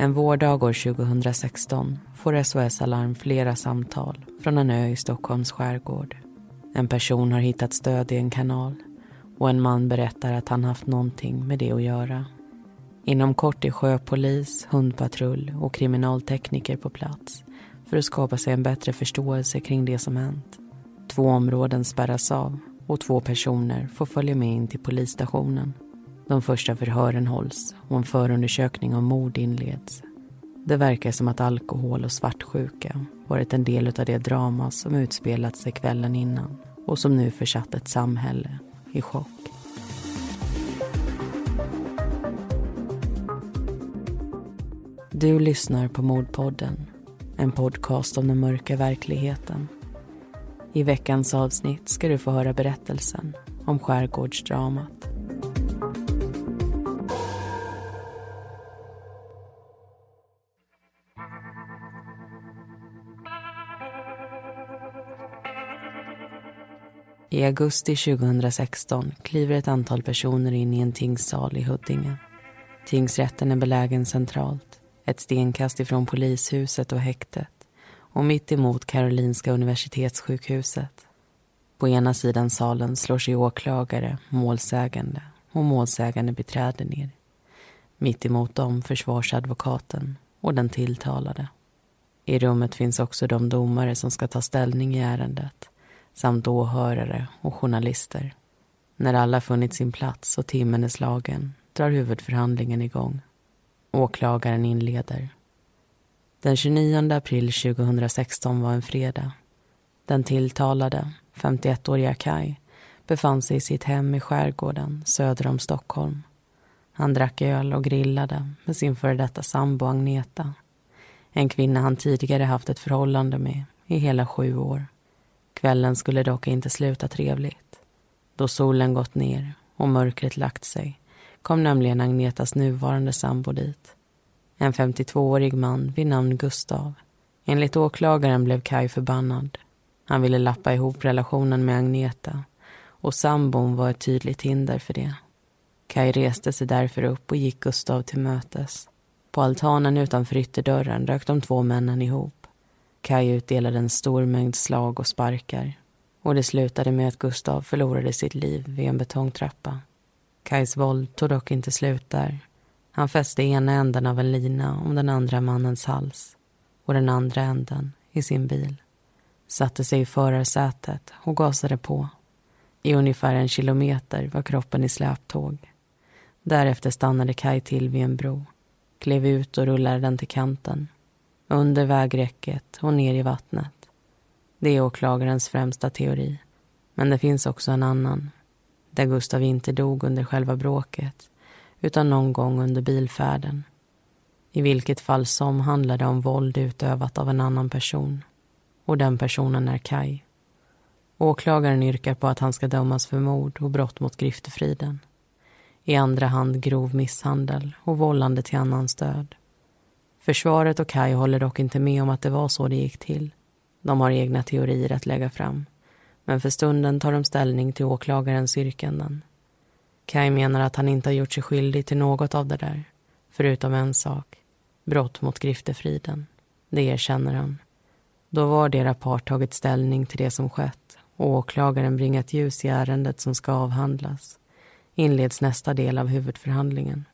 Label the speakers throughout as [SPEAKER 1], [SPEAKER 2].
[SPEAKER 1] En vårdag år 2016 får SOS Alarm flera samtal från en ö i Stockholms skärgård. En person har hittat stöd i en kanal och en man berättar att han haft någonting med det att göra. Inom kort är sjöpolis, hundpatrull och kriminaltekniker på plats för att skapa sig en bättre förståelse kring det som hänt. Två områden spärras av och två personer får följa med in till polisstationen. De första förhören hålls och en förundersökning om mord inleds. Det verkar som att alkohol och svartsjuka varit en del av det drama som utspelat sig kvällen innan och som nu försatt ett samhälle i chock. Du lyssnar på Mordpodden, en podcast om den mörka verkligheten. I veckans avsnitt ska du få höra berättelsen om skärgårdsdramat. I augusti 2016 kliver ett antal personer in i en tingssal i Huddinge. Tingsrätten är belägen centralt, ett stenkast ifrån polishuset och häktet och mitt emot Karolinska universitetssjukhuset. På ena sidan salen slår sig åklagare, målsägande och målsägande beträder ner. Mitt emot dem försvarsadvokaten och den tilltalade. I rummet finns också de domare som ska ta ställning i ärendet samt åhörare och journalister. När alla funnit sin plats och timmen är slagen drar huvudförhandlingen igång. Åklagaren inleder. Den 29 april 2016 var en fredag. Den tilltalade, 51-åriga Kai, befann sig i sitt hem i skärgården söder om Stockholm. Han drack öl och grillade med sin före detta sambo Agneta. En kvinna han tidigare haft ett förhållande med i hela sju år. Kvällen skulle dock inte sluta trevligt. Då solen gått ner och mörkret lagt sig kom nämligen Agnetas nuvarande sambo dit. En 52-årig man vid namn Gustav. Enligt åklagaren blev Kai förbannad. Han ville lappa ihop relationen med Agneta och sambon var ett tydligt hinder för det. Kai reste sig därför upp och gick Gustav till mötes. På altanen utanför ytterdörren rök de två männen ihop. Kaj utdelade en stor mängd slag och sparkar och det slutade med att Gustav förlorade sitt liv vid en betongtrappa. Kajs våld tog dock inte slut där. Han fäste ena änden av en lina om den andra mannens hals och den andra änden i sin bil. Satte sig i förarsätet och gasade på. I ungefär en kilometer var kroppen i släptåg. Därefter stannade Kaj till vid en bro, klev ut och rullade den till kanten under vägräcket och ner i vattnet. Det är åklagarens främsta teori. Men det finns också en annan. Där Gustav inte dog under själva bråket utan någon gång under bilfärden. I vilket fall som handlar det om våld utövat av en annan person. Och den personen är Kai. Åklagaren yrkar på att han ska dömas för mord och brott mot griftefriden. I andra hand grov misshandel och vållande till annans död. Försvaret och Kai håller dock inte med om att det var så det gick till. De har egna teorier att lägga fram. Men för stunden tar de ställning till åklagarens yrkanden. Kai menar att han inte har gjort sig skyldig till något av det där. Förutom en sak. Brott mot griftefriden. Det erkänner han. Då vardera part tagit ställning till det som skett och åklagaren bringat ljus i ärendet som ska avhandlas inleds nästa del av huvudförhandlingen.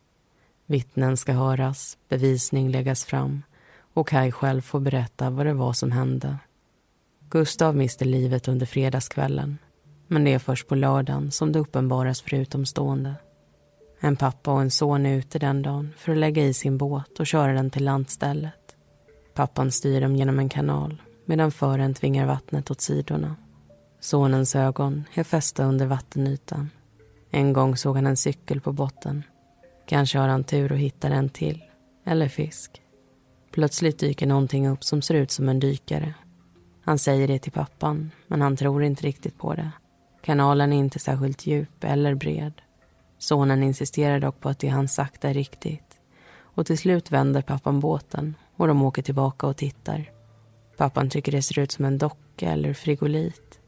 [SPEAKER 1] Vittnen ska höras, bevisning läggas fram och Kai själv får berätta vad det var som hände. Gustav mister livet under fredagskvällen men det är först på lördagen som det uppenbaras för utomstående. En pappa och en son är ute den dagen för att lägga i sin båt och köra den till landstället. Pappan styr dem genom en kanal medan fören tvingar vattnet åt sidorna. Sonens ögon är fästa under vattenytan. En gång såg han en cykel på botten Kanske har han tur och hittar en till. Eller fisk. Plötsligt dyker någonting upp som ser ut som en dykare. Han säger det till pappan, men han tror inte riktigt på det. Kanalen är inte särskilt djup eller bred. Sonen insisterar dock på att det han sagt är riktigt. Och till slut vänder pappan båten och de åker tillbaka och tittar. Pappan tycker det ser ut som en docka eller frigolit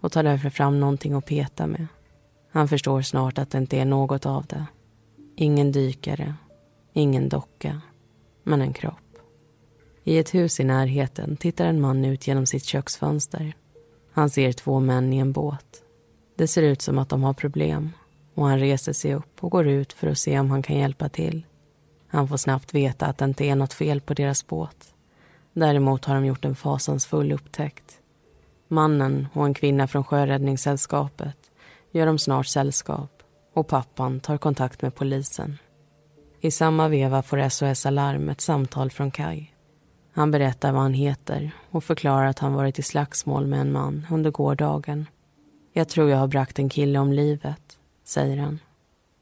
[SPEAKER 1] och tar därför fram någonting att peta med. Han förstår snart att det inte är något av det. Ingen dykare, ingen docka, men en kropp. I ett hus i närheten tittar en man ut genom sitt köksfönster. Han ser två män i en båt. Det ser ut som att de har problem och han reser sig upp och går ut för att se om han kan hjälpa till. Han får snabbt veta att det inte är något fel på deras båt. Däremot har de gjort en fasansfull upptäckt. Mannen och en kvinna från Sjöräddningssällskapet gör dem snart sällskap och pappan tar kontakt med polisen. I samma veva får SOS Alarm ett samtal från Kai. Han berättar vad han heter och förklarar att han varit i slagsmål med en man under gårdagen. Jag tror jag har bragt en kille om livet, säger han.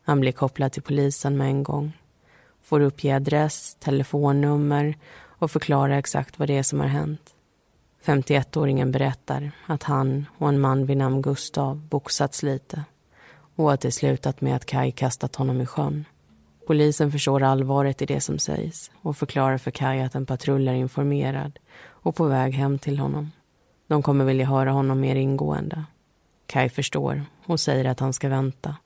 [SPEAKER 1] Han blir kopplad till polisen med en gång. Får uppge adress, telefonnummer och förklara exakt vad det är som har hänt. 51-åringen berättar att han och en man vid namn Gustav boxats lite och att det slutat med att Kai kastat honom i sjön. Polisen förstår allvaret i det som sägs och förklarar för Kai att en patrull är informerad och på väg hem till honom. De kommer vilja höra honom mer ingående. Kai förstår och säger att han ska vänta.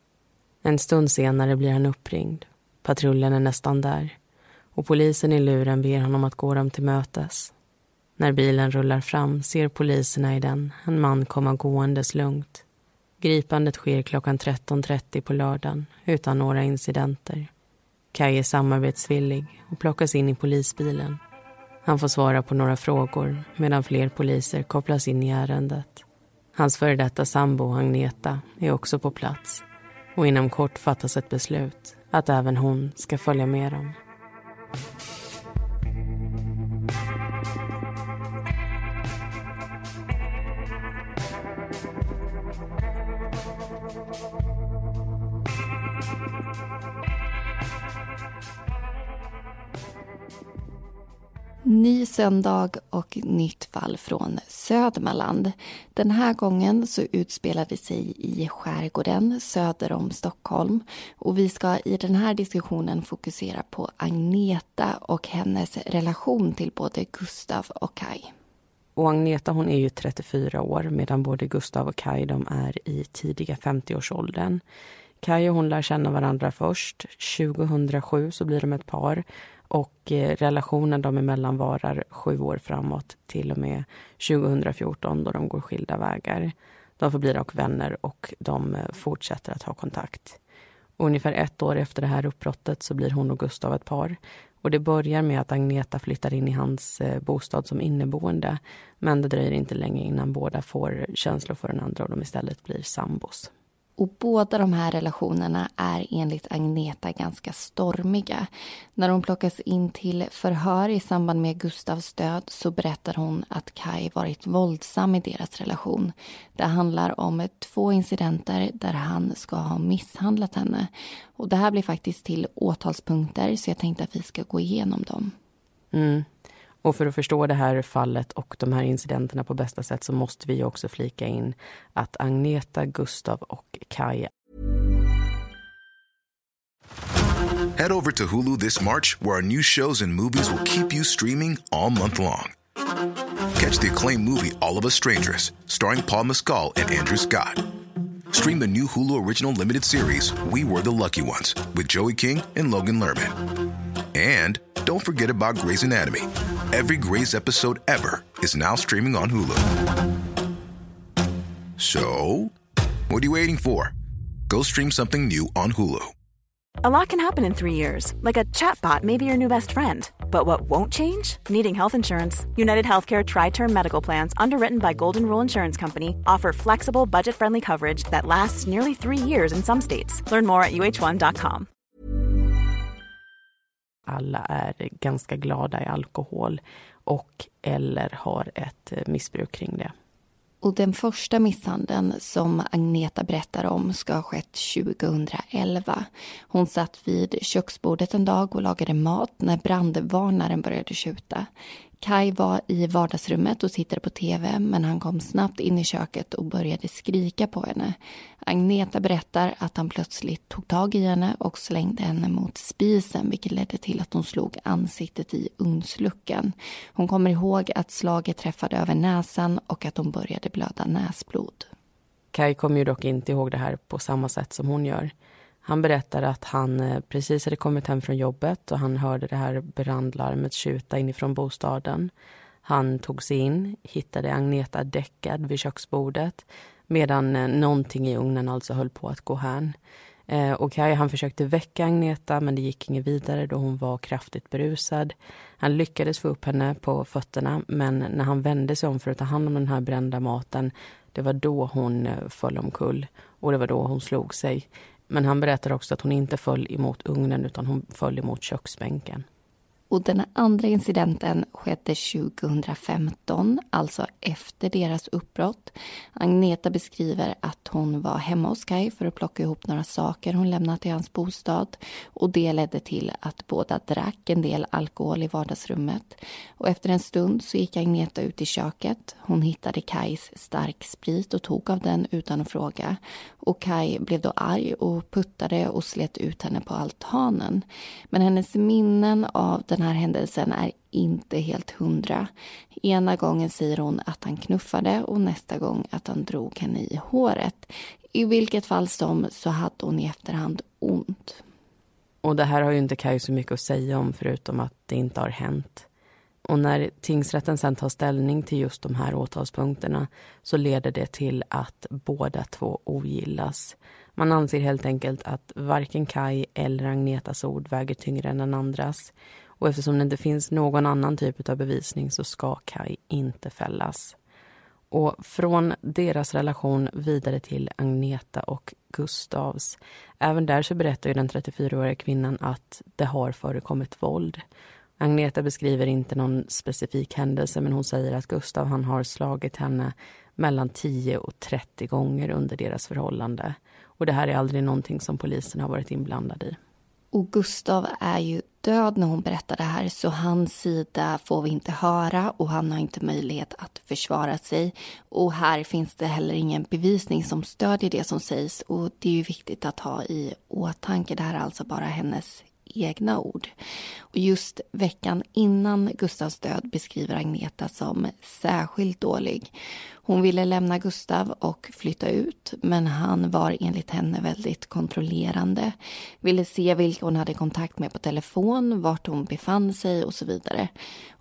[SPEAKER 1] En stund senare blir han uppringd. Patrullen är nästan där och polisen i luren ber honom att gå dem till mötes. När bilen rullar fram ser poliserna i den en man komma gåendes lugnt. Gripandet sker klockan 13.30 på lördagen utan några incidenter. Kaj är samarbetsvillig och plockas in i polisbilen. Han får svara på några frågor medan fler poliser kopplas in i ärendet. Hans före detta sambo Agneta är också på plats och inom kort fattas ett beslut att även hon ska följa med dem.
[SPEAKER 2] Ny söndag och nytt fall från Södermanland. Den här gången så utspelar det sig i skärgården söder om Stockholm. Och vi ska i den här diskussionen fokusera på Agneta och hennes relation till både Gustav och Kai.
[SPEAKER 1] Och Agneta hon är ju 34 år medan både Gustav och Kai de är i tidiga 50-årsåldern. Kaj och hon lär känna varandra först. 2007 så blir de ett par och eh, relationen dem emellan varar sju år framåt till och med 2014 då de går skilda vägar. De förblir dock vänner och de eh, fortsätter att ha kontakt. ungefär ett år efter det här uppbrottet så blir hon och Gustav ett par. Och det börjar med att Agneta flyttar in i hans eh, bostad som inneboende. Men det dröjer inte länge innan båda får känslor för den andra och de istället blir sambos.
[SPEAKER 2] Och båda de här relationerna är enligt Agneta ganska stormiga. När hon plockas in till förhör i samband med Gustavs död så berättar hon att Kai varit våldsam i deras relation. Det handlar om två incidenter där han ska ha misshandlat henne. Och det här blir faktiskt till åtalspunkter så jag tänkte att vi ska gå igenom dem.
[SPEAKER 1] Mm. Och för att förstå det här fallet och de här incidenterna på bästa sätt så måste vi också flika in att Agneta, Gustav och Kai
[SPEAKER 3] Head over to Hulu this March where our new shows and movies will keep you streaming all month long. Catch the acclaimed movie All of us strangers starring Paul Mescal and Andrew Scott. Stream the new Hulu original limited series We Were the Lucky Ones with Joey King and Logan Lerman. And don't forget about Grey's Anatomy. Every Grey's episode ever is now streaming on Hulu. So, what are you waiting for? Go stream something new on Hulu.
[SPEAKER 4] A lot can happen in three years, like a chatbot may be your new best friend. But what won't change? Needing health insurance. United Healthcare Tri Term Medical Plans, underwritten by Golden Rule Insurance Company, offer flexible, budget friendly coverage that lasts nearly three years in some states. Learn more at uh1.com.
[SPEAKER 1] alla är ganska glada i alkohol och eller har ett missbruk kring det.
[SPEAKER 2] Och den första misshandeln som Agneta berättar om ska ha skett 2011. Hon satt vid köksbordet en dag och lagade mat när brandvarnaren började tjuta. Kai var i vardagsrummet och tittade på tv men han kom snabbt in i köket och började skrika på henne. Agneta berättar att han plötsligt tog tag i henne och slängde henne mot spisen vilket ledde till att hon slog ansiktet i ugnsluckan. Hon kommer ihåg att slaget träffade över näsan och att hon började blöda näsblod.
[SPEAKER 1] Kai kommer ju dock inte ihåg det här på samma sätt som hon gör. Han berättar att han eh, precis hade kommit hem från jobbet och han hörde det här brandlarmet tjuta inifrån bostaden. Han tog sig in, hittade Agneta däckad vid köksbordet medan eh, någonting i ugnen alltså höll på att gå hän. Eh, och Kaj han försökte väcka Agneta men det gick inget vidare då hon var kraftigt berusad. Han lyckades få upp henne på fötterna men när han vände sig om för att ta hand om den här brända maten det var då hon föll omkull och det var då hon slog sig. Men han berättar också att hon inte föll emot ugnen utan hon föll emot köksbänken.
[SPEAKER 2] Och den andra incidenten skedde 2015, alltså efter deras uppbrott. Agneta beskriver att hon var hemma hos Kai för att plocka ihop några saker hon lämnat i hans bostad. Och det ledde till att båda drack en del alkohol i vardagsrummet. Och efter en stund så gick Agneta ut i köket. Hon hittade Kais starksprit och tog av den utan att fråga. Och Kai blev då arg och puttade och slet ut henne på altanen. Men hennes minnen av den den här händelsen är inte helt hundra. Ena gången säger hon att han knuffade och nästa gång att han drog henne i håret. I vilket fall som så hade hon i efterhand ont.
[SPEAKER 1] Och det här har ju inte Kaj så mycket att säga om förutom att det inte har hänt. Och när tingsrätten sen tar ställning till just de här åtalspunkterna så leder det till att båda två ogillas. Man anser helt enkelt att varken Kai eller Agnetas ord väger tyngre än den andras. Och eftersom det inte finns någon annan typ av bevisning så ska Kai inte fällas. Och från deras relation vidare till Agneta och Gustavs. Även där så berättar ju den 34-åriga kvinnan att det har förekommit våld. Agneta beskriver inte någon specifik händelse men hon säger att Gustav han har slagit henne mellan 10 och 30 gånger under deras förhållande. Och det här är aldrig någonting som polisen har varit inblandad i.
[SPEAKER 2] Och Gustav är ju död när hon berättar det här så hans sida får vi inte höra och han har inte möjlighet att försvara sig. Och här finns det heller ingen bevisning som stödjer det som sägs och det är ju viktigt att ha i åtanke. Det här är alltså bara hennes egna ord. Och just veckan innan Gustavs död beskriver Agneta som särskilt dålig. Hon ville lämna Gustav och flytta ut men han var enligt henne väldigt kontrollerande. Ville se vilka hon hade kontakt med på telefon, vart hon befann sig och så vidare.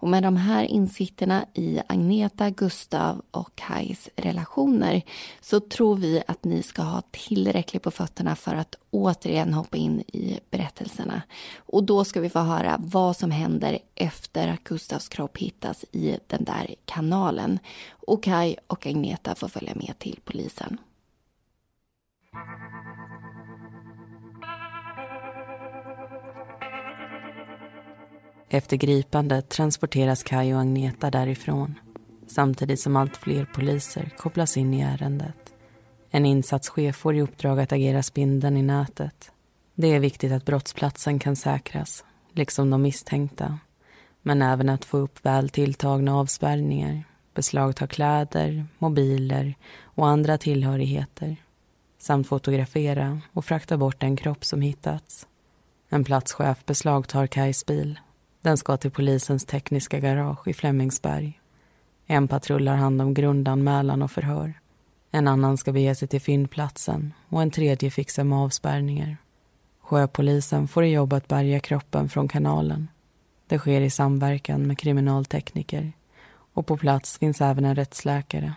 [SPEAKER 2] Och med de här insikterna i Agneta, Gustav och Kajs relationer så tror vi att ni ska ha tillräckligt på fötterna för att återigen hoppa in i berättelserna. Och då ska vi få höra vad som händer efter att Gustavs kropp hittas i den där kanalen. Och Kai och Agneta får följa med till polisen.
[SPEAKER 1] Efter gripandet transporteras Kaj och Agneta därifrån samtidigt som allt fler poliser kopplas in i ärendet. En insatschef får i uppdrag att agera spindeln i nätet. Det är viktigt att brottsplatsen kan säkras, liksom de misstänkta men även att få upp väl tilltagna avspärrningar beslagta kläder, mobiler och andra tillhörigheter samt fotografera och frakta bort den kropp som hittats. En platschef beslagtar Kajs bil. Den ska till polisens tekniska garage i Flemingsberg. En patrull har hand om grundanmälan och förhör. En annan ska bege sig till fyndplatsen och en tredje fixar med avspärrningar. Sjöpolisen får i jobb att bärga kroppen från kanalen. Det sker i samverkan med kriminaltekniker och på plats finns även en rättsläkare.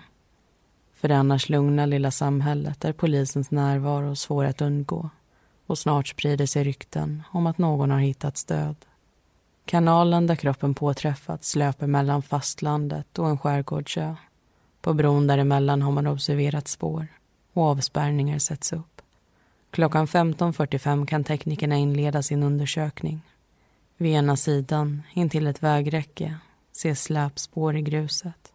[SPEAKER 1] För det annars lugna lilla samhället är polisens närvaro svår att undgå och snart sprider sig rykten om att någon har hittats död. Kanalen där kroppen påträffats löper mellan fastlandet och en skärgårdsö. På bron däremellan har man observerat spår och avspärrningar sätts upp. Klockan 15.45 kan teknikerna inleda sin undersökning. Vid ena sidan, intill ett vägräcke, se släpspår i gruset.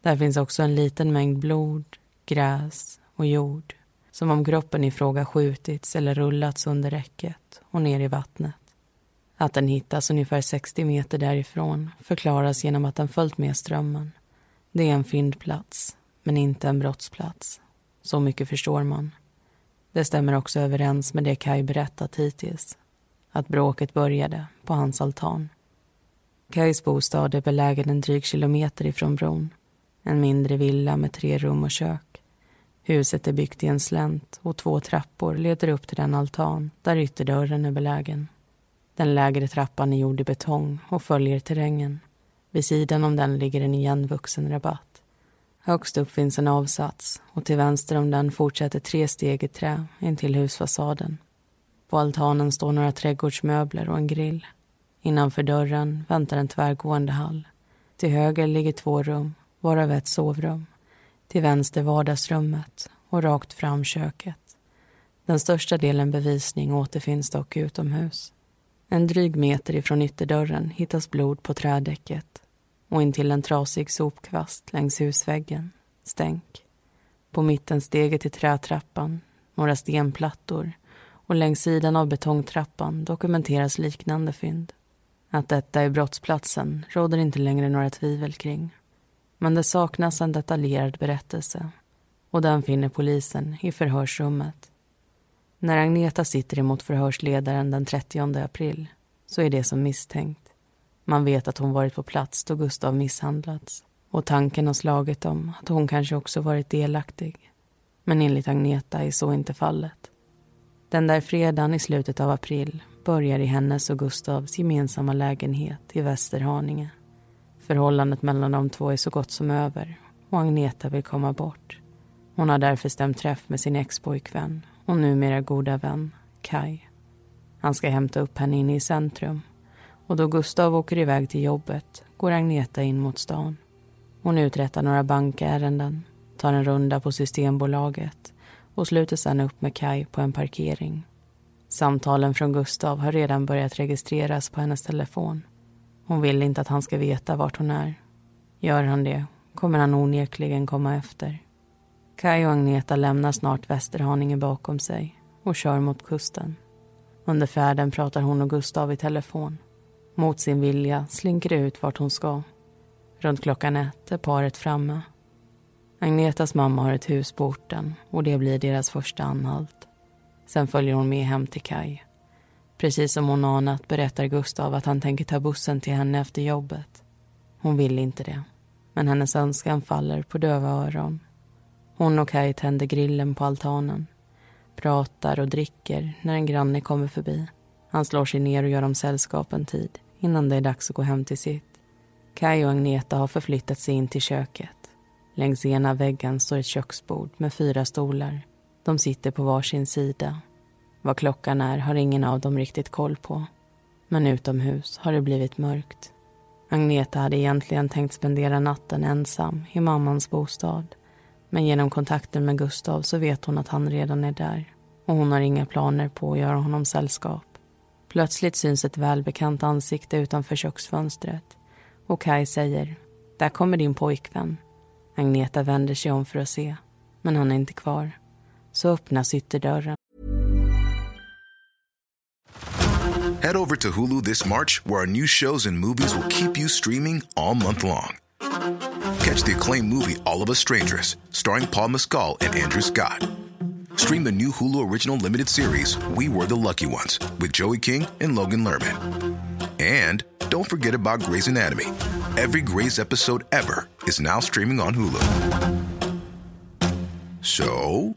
[SPEAKER 1] Där finns också en liten mängd blod, gräs och jord som om kroppen i fråga skjutits eller rullats under räcket och ner i vattnet. Att den hittas ungefär 60 meter därifrån förklaras genom att den följt med strömmen. Det är en fyndplats, men inte en brottsplats. Så mycket förstår man. Det stämmer också överens med det Kai berättat hittills. Att bråket började på hans altan. Kais bostad är belägen en dryg kilometer ifrån bron. En mindre villa med tre rum och kök. Huset är byggt i en slänt och två trappor leder upp till den altan där ytterdörren är belägen. Den lägre trappan är gjord i betong och följer terrängen. Vid sidan om den ligger en igenvuxen rabatt. Högst upp finns en avsats och till vänster om den fortsätter tre steg i trä in till husfasaden. På altanen står några trädgårdsmöbler och en grill. Innanför dörren väntar en tvärgående hall. Till höger ligger två rum, varav ett sovrum. Till vänster vardagsrummet och rakt fram köket. Den största delen bevisning återfinns dock utomhus. En dryg meter ifrån ytterdörren hittas blod på trädäcket och intill en trasig sopkvast längs husväggen, stänk. På mitten steget till trätrappan, några stenplattor och längs sidan av betongtrappan dokumenteras liknande fynd. Att detta är brottsplatsen råder inte längre några tvivel kring. Men det saknas en detaljerad berättelse och den finner polisen i förhörsrummet. När Agneta sitter emot förhörsledaren den 30 april så är det som misstänkt. Man vet att hon varit på plats då Gustav misshandlats och tanken har slagit om att hon kanske också varit delaktig. Men enligt Agneta är så inte fallet. Den där fredagen i slutet av april börjar i hennes och Gustavs gemensamma lägenhet i Västerhaninge. Förhållandet mellan de två är så gott som över och Agneta vill komma bort. Hon har därför stämt träff med sin expojkvän och numera goda vän, Kai. Han ska hämta upp henne inne i centrum och då Gustav åker iväg till jobbet går Agneta in mot stan. Hon uträttar några bankärenden, tar en runda på Systembolaget och sluter sedan upp med Kai på en parkering. Samtalen från Gustav har redan börjat registreras på hennes telefon. Hon vill inte att han ska veta vart hon är. Gör han det kommer han onekligen komma efter. Kaj och Agneta lämnar snart Västerhaninge bakom sig och kör mot kusten. Under färden pratar hon och Gustav i telefon. Mot sin vilja slinker det ut vart hon ska. Runt klockan ett är paret framme. Agnetas mamma har ett hus på orten och det blir deras första anhalt. Sen följer hon med hem till Kaj. Precis som hon anat berättar Gustav att han tänker ta bussen till henne efter jobbet. Hon vill inte det, men hennes önskan faller på döva öron. Hon och Kaj tänder grillen på altanen, pratar och dricker när en granne kommer förbi. Han slår sig ner och gör dem sällskap en tid innan det är dags att gå hem till sitt. Kaj och Agneta har förflyttat sig in till köket. Längs ena väggen står ett köksbord med fyra stolar. De sitter på varsin sida. Vad klockan är har ingen av dem riktigt koll på. Men utomhus har det blivit mörkt. Agneta hade egentligen tänkt spendera natten ensam i mammans bostad. Men genom kontakten med Gustav så vet hon att han redan är där. Och hon har inga planer på att göra honom sällskap. Plötsligt syns ett välbekant ansikte utanför köksfönstret. Och Kai säger, där kommer din pojkvän. Agneta vänder sig om för att se, men han är inte kvar. Så öppnas ytterdörren.
[SPEAKER 3] Head over to Hulu this March, where our new shows and movies will keep you streaming all month long. Catch the acclaimed movie All of Us Strangers, starring Paul Mescal and Andrew Scott. Stream the new Hulu original limited series We Were the Lucky Ones with Joey King and Logan Lerman. And don't forget about Grey's Anatomy. Every Grey's episode ever is now streaming on Hulu. So,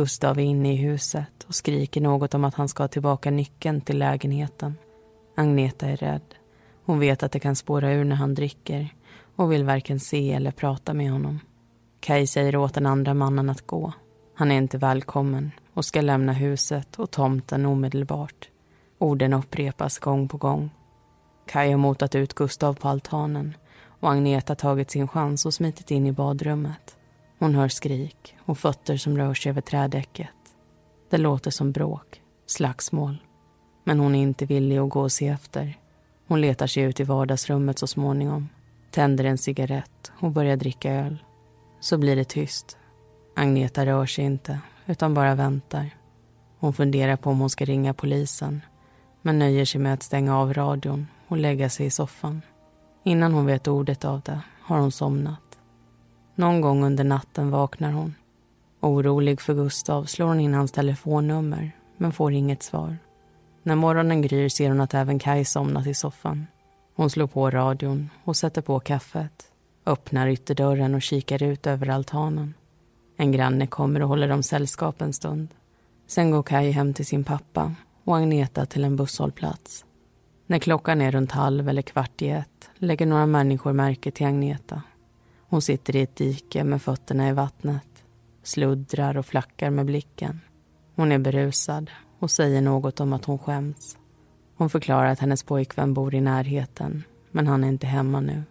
[SPEAKER 1] Gustav är inne i huset och skriker något om att han ska ha tillbaka nyckeln till lägenheten. Agneta är rädd. Hon vet att det kan spåra ur när han dricker och vill varken se eller prata med honom. Kai säger åt den andra mannen att gå. Han är inte välkommen och ska lämna huset och tomten omedelbart. Orden upprepas gång på gång. Kai har motat ut Gustav på altanen och Agneta tagit sin chans och smitit in i badrummet. Hon hör skrik och fötter som rör sig över trädäcket. Det låter som bråk, slagsmål. Men hon är inte villig att gå och se efter. Hon letar sig ut i vardagsrummet så småningom, tänder en cigarett och börjar dricka öl. Så blir det tyst. Agneta rör sig inte, utan bara väntar. Hon funderar på om hon ska ringa polisen men nöjer sig med att stänga av radion och lägga sig i soffan. Innan hon vet ordet av det har hon somnat. Någon gång under natten vaknar hon. Orolig för Gustav slår hon in hans telefonnummer men får inget svar. När morgonen gryr ser hon att även Kaj somnat i soffan. Hon slår på radion och sätter på kaffet. Öppnar ytterdörren och kikar ut över altanen. En granne kommer och håller dem sällskap en stund. Sen går Kaj hem till sin pappa och Agneta till en busshållplats. När klockan är runt halv eller kvart i ett lägger några människor märke till Agneta. Hon sitter i ett dike med fötterna i vattnet, sluddrar och flackar med blicken. Hon är berusad och säger något om att hon skäms. Hon förklarar att hennes pojkvän bor i närheten, men han är inte hemma nu.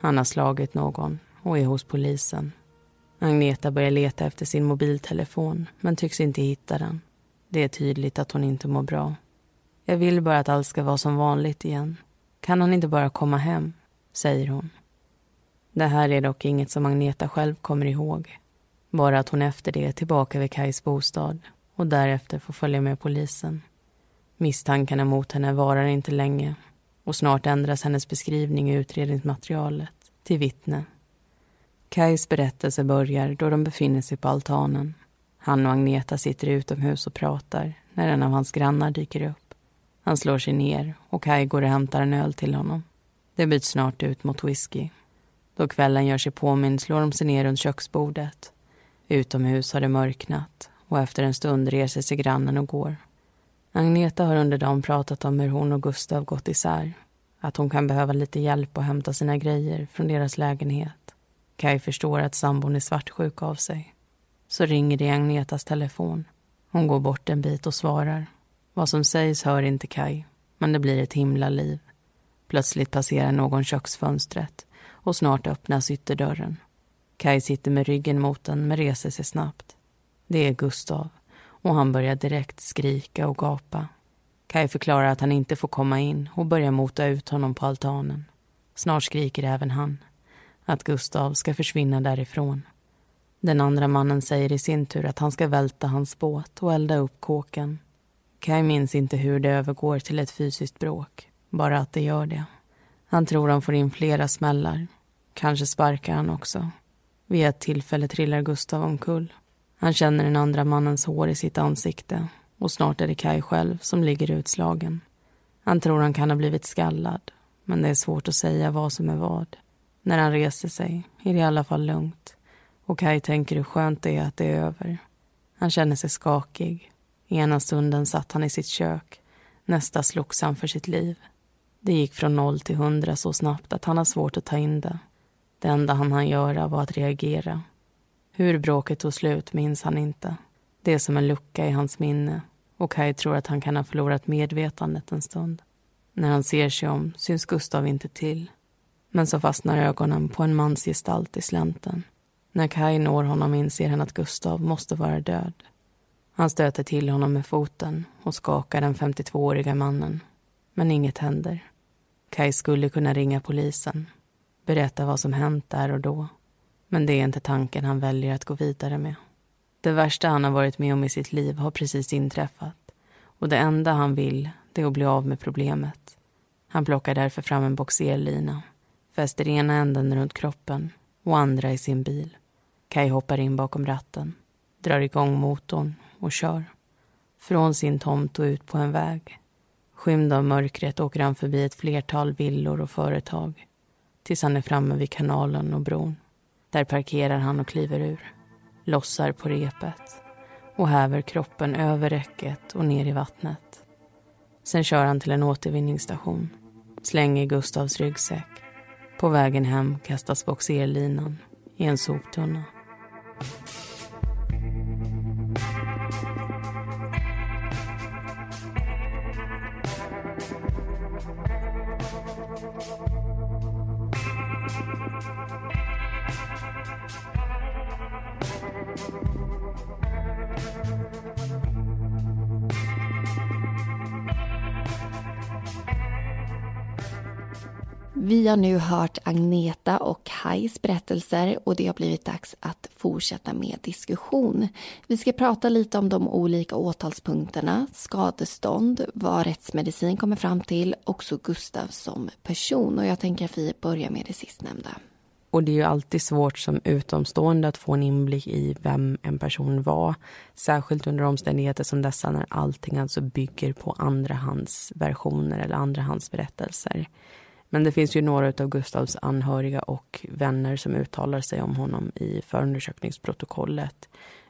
[SPEAKER 1] Han har slagit någon och är hos polisen. Agneta börjar leta efter sin mobiltelefon, men tycks inte hitta den. Det är tydligt att hon inte mår bra. Jag vill bara att allt ska vara som vanligt igen. Kan han inte bara komma hem? säger hon. Det här är dock inget som Agneta själv kommer ihåg. Bara att hon efter det är tillbaka vid Kajs bostad och därefter får följa med polisen. Misstankarna mot henne varar inte länge och snart ändras hennes beskrivning i utredningsmaterialet till vittne. Kajs berättelse börjar då de befinner sig på altanen. Han och Agneta sitter utomhus och pratar när en av hans grannar dyker upp. Han slår sig ner och Kaj går och hämtar en öl till honom. Det byts snart ut mot whisky. Då kvällen gör sig påmind slår de sig ner runt köksbordet. Utomhus har det mörknat och efter en stund reser sig grannen och går. Agneta har under dagen pratat om hur hon och Gustav gått isär. Att hon kan behöva lite hjälp att hämta sina grejer från deras lägenhet. Kai förstår att sambon är svartsjuk av sig. Så ringer det i Agnetas telefon. Hon går bort en bit och svarar. Vad som sägs hör inte Kai, men det blir ett himla liv. Plötsligt passerar någon köksfönstret och snart öppnas ytterdörren. Kai sitter med ryggen mot den men reser sig snabbt. Det är Gustav och han börjar direkt skrika och gapa. Kai förklarar att han inte får komma in och börjar mota ut honom på altanen. Snart skriker även han att Gustav ska försvinna därifrån. Den andra mannen säger i sin tur att han ska välta hans båt och elda upp kåken. Kai minns inte hur det övergår till ett fysiskt bråk, bara att det gör det. Han tror han får in flera smällar. Kanske sparkar han också. Vid ett tillfälle trillar Gustav omkull. Han känner den andra mannens hår i sitt ansikte och snart är det Kai själv som ligger utslagen. Han tror han kan ha blivit skallad, men det är svårt att säga vad som är vad. När han reser sig är det i alla fall lugnt och Kai tänker hur skönt det är att det är över. Han känner sig skakig. Ena stunden satt han i sitt kök, nästa slogs han för sitt liv. Det gick från noll till hundra så snabbt att han har svårt att ta in det. Det enda han hann göra var att reagera. Hur bråket tog slut minns han inte. Det är som en lucka i hans minne och Kai tror att han kan ha förlorat medvetandet en stund. När han ser sig om syns Gustav inte till. Men så fastnar ögonen på en mansgestalt i slänten. När Kai når honom inser han att Gustav måste vara död. Han stöter till honom med foten och skakar den 52-åriga mannen. Men inget händer. Kai skulle kunna ringa polisen, berätta vad som hänt där och då. Men det är inte tanken han väljer att gå vidare med. Det värsta han har varit med om i sitt liv har precis inträffat. Och det enda han vill, det är att bli av med problemet. Han plockar därför fram en boxerlina, fäster ena änden runt kroppen och andra i sin bil. Kai hoppar in bakom ratten, drar igång motorn och kör. Från sin tomt och ut på en väg. Skymd av mörkret åker han förbi ett flertal villor och företag tills han är framme vid kanalen och bron. Där parkerar han och kliver ur, lossar på repet och häver kroppen över räcket och ner i vattnet. Sen kör han till en återvinningsstation, slänger Gustavs ryggsäck. På vägen hem kastas boxerlinan i en soptunna.
[SPEAKER 2] Vi har nu hört Agneta och Kajs berättelser och det har blivit dags att fortsätta med diskussion. Vi ska prata lite om de olika åtalspunkterna, skadestånd, vad rättsmedicin kommer fram till och så Gustav som person. Och jag tänker att vi börjar med det sistnämnda.
[SPEAKER 1] Och det är ju alltid svårt som utomstående att få en inblick i vem en person var. Särskilt under omständigheter som dessa när allting alltså bygger på andrahandsversioner eller andrahandsberättelser. Men det finns ju några av Gustavs anhöriga och vänner som uttalar sig om honom i förundersökningsprotokollet.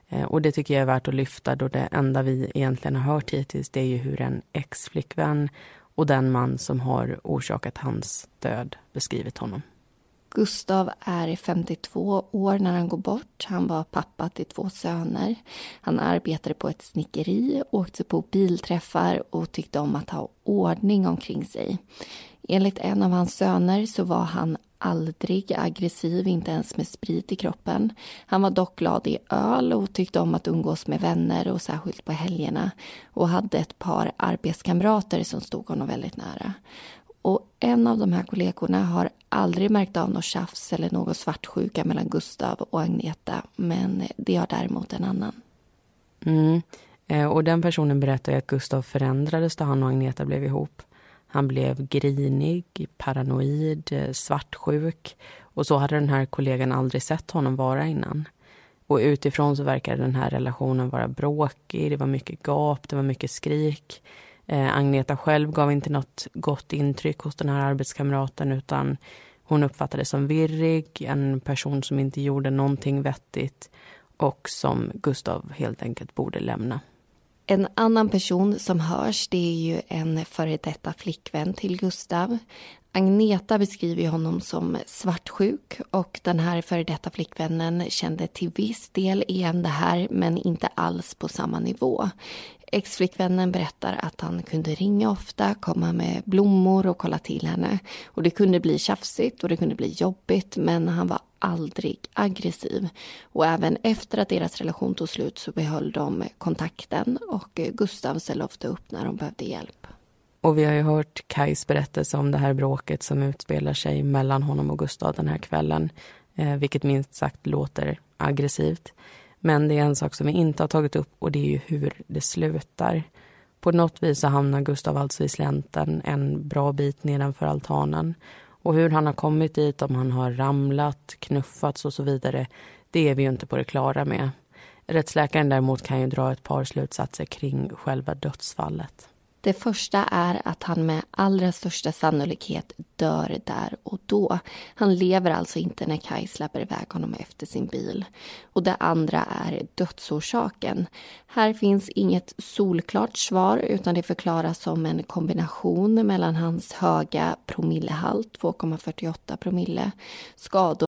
[SPEAKER 1] Eh, och det tycker jag är värt att lyfta då det enda vi egentligen har hört hittills det är ju hur en ex-flickvän och den man som har orsakat hans död beskrivit honom.
[SPEAKER 2] Gustav är 52 år när han går bort. Han var pappa till två söner. Han arbetade på ett snickeri, åkte på bilträffar och tyckte om att ha ordning omkring sig. Enligt en av hans söner så var han aldrig aggressiv, inte ens med sprit i kroppen. Han var dock glad i öl och tyckte om att umgås med vänner och särskilt på helgerna och hade ett par arbetskamrater som stod honom väldigt nära. Och en av de här kollegorna har aldrig märkt av något tjafs eller någon svartsjuka mellan Gustav och Agneta, men det har däremot en annan.
[SPEAKER 1] Mm. Eh, och den personen berättar att Gustav förändrades då han och Agneta blev ihop. Han blev grinig, paranoid, eh, svartsjuk och så hade den här kollegan aldrig sett honom vara innan. Och utifrån så verkade den här relationen vara bråkig, det var mycket gap, det var mycket skrik. Eh, Agneta själv gav inte något gott intryck hos den här arbetskamraten utan hon uppfattades som virrig, en person som inte gjorde någonting vettigt och som Gustav helt enkelt borde lämna.
[SPEAKER 2] En annan person som hörs det är ju en före detta flickvän till Gustav. Agneta beskriver honom som svartsjuk och den här före detta flickvännen kände till viss del igen det här men inte alls på samma nivå. Exflickvännen berättar att han kunde ringa ofta, komma med blommor och kolla till henne. Och Det kunde bli tjafsigt och det kunde bli jobbigt men han var aldrig aggressiv. Och även efter att deras relation tog slut så behöll de kontakten och Gustav ställde ofta upp när de behövde hjälp.
[SPEAKER 1] Och vi har ju hört Kajs berättelse om det här bråket som utspelar sig mellan honom och Gustav den här kvällen. Eh, vilket minst sagt låter aggressivt. Men det är en sak som vi inte har tagit upp och det är ju hur det slutar. På något vis så hamnar Gustav alltså i slänten en bra bit nedanför altanen. Och hur han har kommit dit, om han har ramlat, knuffats och så vidare, det är vi ju inte på det klara med. Rättsläkaren däremot kan ju dra ett par slutsatser kring själva dödsfallet.
[SPEAKER 2] Det första är att han med allra största sannolikhet dör där och då. Han lever alltså inte när Kai släpper iväg honom efter sin bil. Och det andra är dödsorsaken. Här finns inget solklart svar utan det förklaras som en kombination mellan hans höga promillehalt, 2,48 promille, skador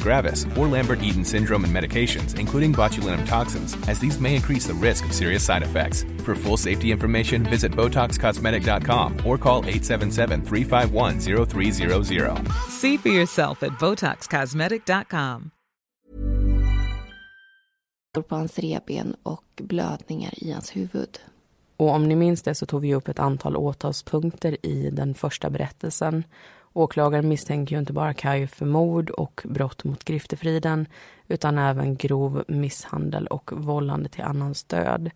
[SPEAKER 5] gravis, or Lambert-Eaton syndrome and medications, including botulinum toxins, as these may increase the risk of serious side effects. For full safety information, visit BotoxCosmetic.com or call 877-351-0300.
[SPEAKER 6] See for yourself at BotoxCosmetic.com.
[SPEAKER 2] på hans reben och blödningar i hans huvud.
[SPEAKER 1] Och om ni minns det så tog vi upp ett antal åtalspunkter i den första berättelsen. Åklagaren misstänker ju inte bara Kaj för mord och brott mot griftefriden utan även grov misshandel och vållande till annans död.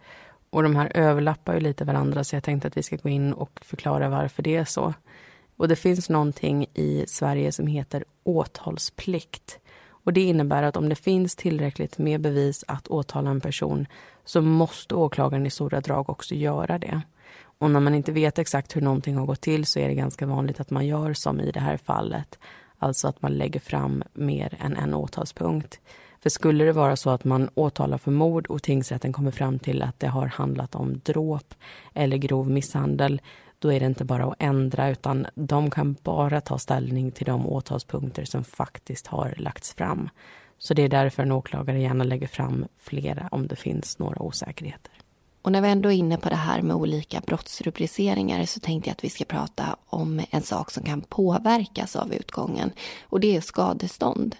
[SPEAKER 1] Och de här överlappar ju lite varandra så jag tänkte att vi ska gå in och förklara varför det är så. Och det finns någonting i Sverige som heter åtalsplikt. Och det innebär att om det finns tillräckligt med bevis att åtala en person så måste åklagaren i stora drag också göra det. Och när man inte vet exakt hur någonting har gått till så är det ganska vanligt att man gör som i det här fallet. Alltså att man lägger fram mer än en åtalspunkt. För skulle det vara så att man åtalar för mord och tingsrätten kommer fram till att det har handlat om dråp eller grov misshandel, då är det inte bara att ändra utan de kan bara ta ställning till de åtalspunkter som faktiskt har lagts fram. Så det är därför en åklagare gärna lägger fram flera om det finns några osäkerheter.
[SPEAKER 2] Och när vi ändå är inne på det här med olika brottsrubriceringar så tänkte jag att vi ska prata om en sak som kan påverkas av utgången och det är skadestånd.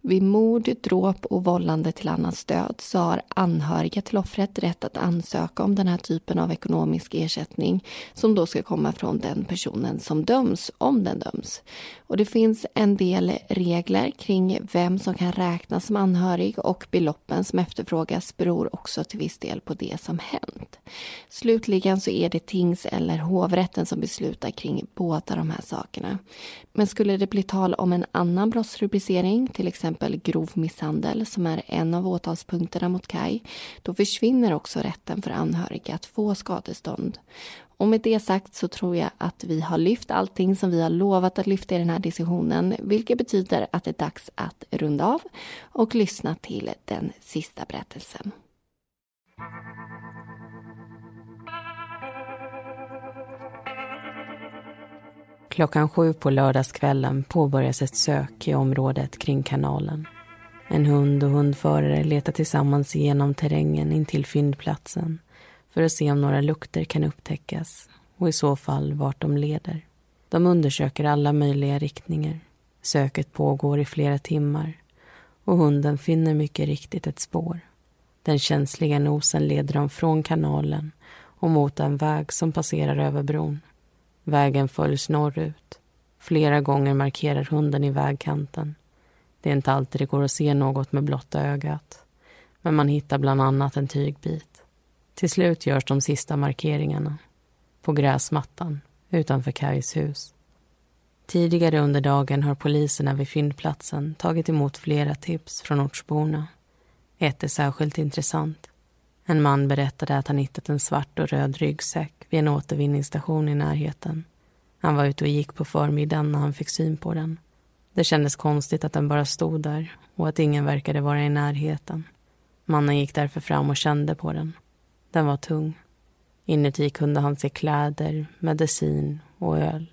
[SPEAKER 2] Vid mord, dråp och vållande till annans död så har anhöriga till offret rätt att ansöka om den här typen av ekonomisk ersättning som då ska komma från den personen som döms, om den döms. Och det finns en del regler kring vem som kan räknas som anhörig och beloppen som efterfrågas beror också till viss del på det som hänt. Slutligen så är det tings eller hovrätten som beslutar kring båda de här sakerna. Men skulle det bli tal om en annan brottsrubricering, till exempel exempel grov misshandel som är en av åtalspunkterna mot Kai, då försvinner också rätten för anhöriga att få skadestånd. Och med det sagt så tror jag att vi har lyft allting som vi har lovat att lyfta i den här diskussionen, vilket betyder att det är dags att runda av och lyssna till den sista berättelsen.
[SPEAKER 1] Klockan sju på lördagskvällen påbörjas ett sök i området kring kanalen. En hund och hundförare letar tillsammans igenom terrängen intill fyndplatsen för att se om några lukter kan upptäckas och i så fall vart de leder. De undersöker alla möjliga riktningar. Söket pågår i flera timmar och hunden finner mycket riktigt ett spår. Den känsliga nosen leder dem från kanalen och mot en väg som passerar över bron. Vägen följs norrut. Flera gånger markerar hunden i vägkanten. Det är inte alltid det går att se något med blotta ögat. Men man hittar bland annat en tygbit. Till slut görs de sista markeringarna. På gräsmattan utanför Kajs hus. Tidigare under dagen har poliserna vid fyndplatsen tagit emot flera tips från ortsborna. Ett är särskilt intressant. En man berättade att han hittat en svart och röd ryggsäck vid en återvinningsstation i närheten. Han var ute och gick på förmiddagen när han fick syn på den. Det kändes konstigt att den bara stod där och att ingen verkade vara i närheten. Mannen gick därför fram och kände på den. Den var tung. Inuti kunde han se kläder, medicin och öl.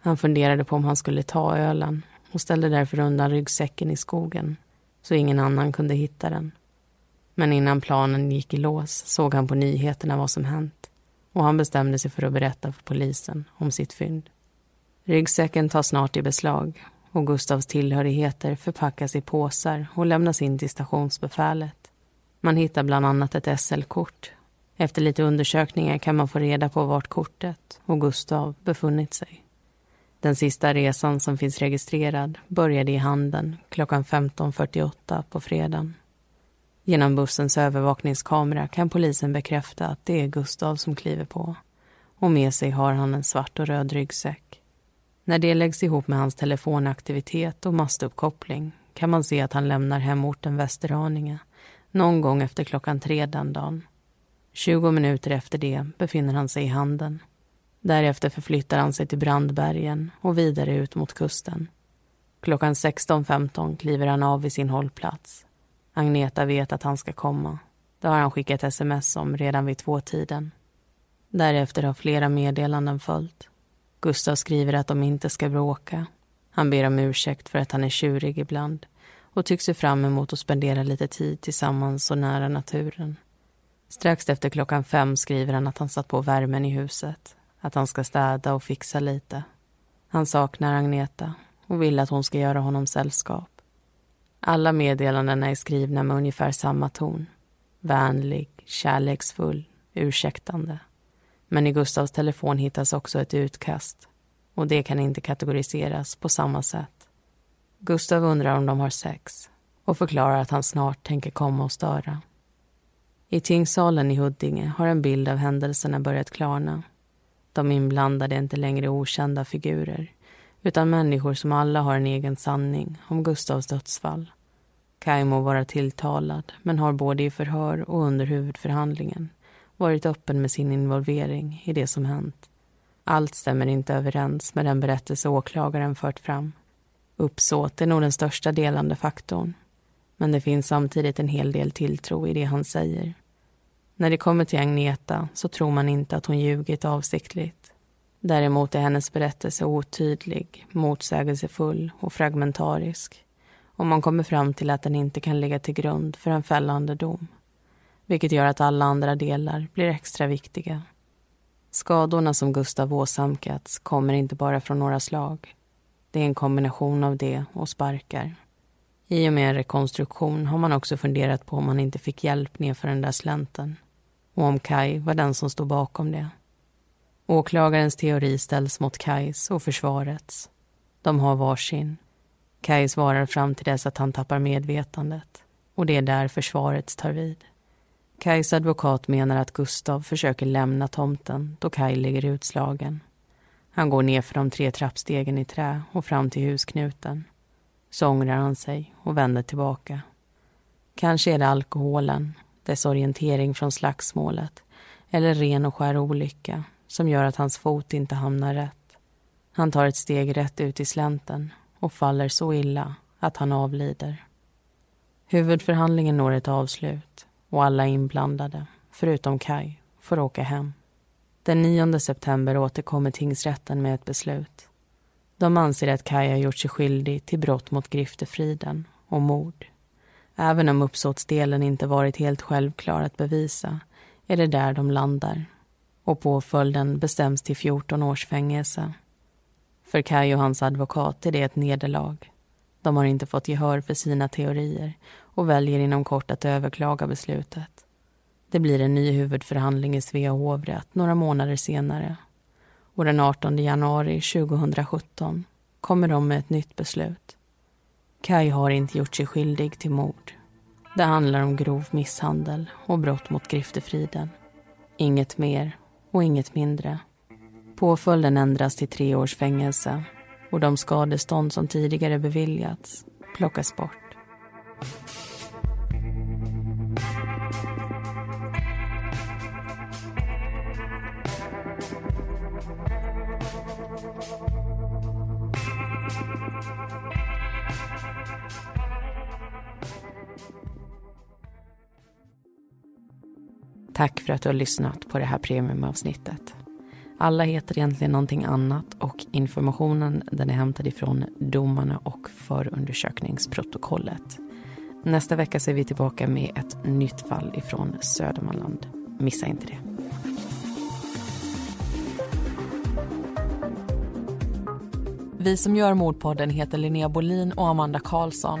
[SPEAKER 1] Han funderade på om han skulle ta ölen och ställde därför undan ryggsäcken i skogen så ingen annan kunde hitta den. Men innan planen gick i lås såg han på nyheterna vad som hänt och han bestämde sig för att berätta för polisen om sitt fynd. Ryggsäcken tas snart i beslag och Gustavs tillhörigheter förpackas i påsar och lämnas in till stationsbefälet. Man hittar bland annat ett SL-kort. Efter lite undersökningar kan man få reda på vart kortet och Gustav befunnit sig. Den sista resan som finns registrerad började i Handen klockan 15.48 på fredagen. Genom bussens övervakningskamera kan polisen bekräfta att det är Gustav som kliver på. Och med sig har han en svart och röd ryggsäck. När det läggs ihop med hans telefonaktivitet och mastuppkoppling kan man se att han lämnar hemorten Västerhaninge någon gång efter klockan tre den dagen. 20 minuter efter det befinner han sig i Handen. Därefter förflyttar han sig till Brandbergen och vidare ut mot kusten. Klockan 16.15 kliver han av vid sin hållplats. Agneta vet att han ska komma. Det har han skickat sms om redan vid tvåtiden. Därefter har flera meddelanden följt. Gustav skriver att de inte ska bråka. Han ber om ursäkt för att han är tjurig ibland och tycks se fram emot att spendera lite tid tillsammans så nära naturen. Strax efter klockan fem skriver han att han satt på värmen i huset, att han ska städa och fixa lite. Han saknar Agneta och vill att hon ska göra honom sällskap. Alla meddelandena är skrivna med ungefär samma ton. Vänlig, kärleksfull, ursäktande. Men i Gustavs telefon hittas också ett utkast och det kan inte kategoriseras på samma sätt. Gustav undrar om de har sex och förklarar att han snart tänker komma och störa. I tingssalen i Huddinge har en bild av händelserna börjat klarna. De inblandade är inte längre okända figurer utan människor som alla har en egen sanning om Gustavs dödsfall. Kaj må vara tilltalad men har både i förhör och under huvudförhandlingen varit öppen med sin involvering i det som hänt. Allt stämmer inte överens med den berättelse åklagaren fört fram. Uppsåt är nog den största delande faktorn. Men det finns samtidigt en hel del tilltro i det han säger. När det kommer till Agneta så tror man inte att hon ljugit avsiktligt. Däremot är hennes berättelse otydlig, motsägelsefull och fragmentarisk och man kommer fram till att den inte kan ligga till grund för en fällande dom. Vilket gör att alla andra delar blir extra viktiga. Skadorna som Gustav åsamkats kommer inte bara från några slag. Det är en kombination av det och sparkar. I och med en rekonstruktion har man också funderat på om han inte fick hjälp nedför den där slänten och om Kai var den som stod bakom det. Åklagarens teori ställs mot Kais och försvarets. De har varsin. Kai svarar fram till dess att han tappar medvetandet och det är där försvaret tar vid. Kais advokat menar att Gustav försöker lämna tomten då Kai ligger utslagen. Han går ner för de tre trappstegen i trä och fram till husknuten. Så ångrar han sig och vänder tillbaka. Kanske är det alkoholen, dess orientering från slagsmålet eller ren och skär olycka som gör att hans fot inte hamnar rätt. Han tar ett steg rätt ut i slänten och faller så illa att han avlider. Huvudförhandlingen når ett avslut och alla inblandade, förutom Kai, får åka hem. Den 9 september återkommer tingsrätten med ett beslut. De anser att Kai har gjort sig skyldig till brott mot griftefriden och mord. Även om uppsåtsdelen inte varit helt självklar att bevisa är det där de landar och påföljden bestäms till 14 års fängelse. För Kaj och hans advokat är det ett nederlag. De har inte fått gehör för sina teorier och väljer inom kort att överklaga beslutet. Det blir en ny huvudförhandling i Svea hovrätt några månader senare. Och den 18 januari 2017 kommer de med ett nytt beslut. Kaj har inte gjort sig skyldig till mord. Det handlar om grov misshandel och brott mot griftefriden. Inget mer och inget mindre. Påföljden ändras till tre års fängelse och de skadestånd som tidigare beviljats plockas bort. Tack för att du har lyssnat på det här premiumavsnittet. Alla heter egentligen någonting annat och informationen den är hämtad ifrån domarna och förundersökningsprotokollet. Nästa vecka ser är vi tillbaka med ett nytt fall ifrån Södermanland. Missa inte det. Vi som gör Mordpodden heter Linnea Bolin och Amanda Karlsson.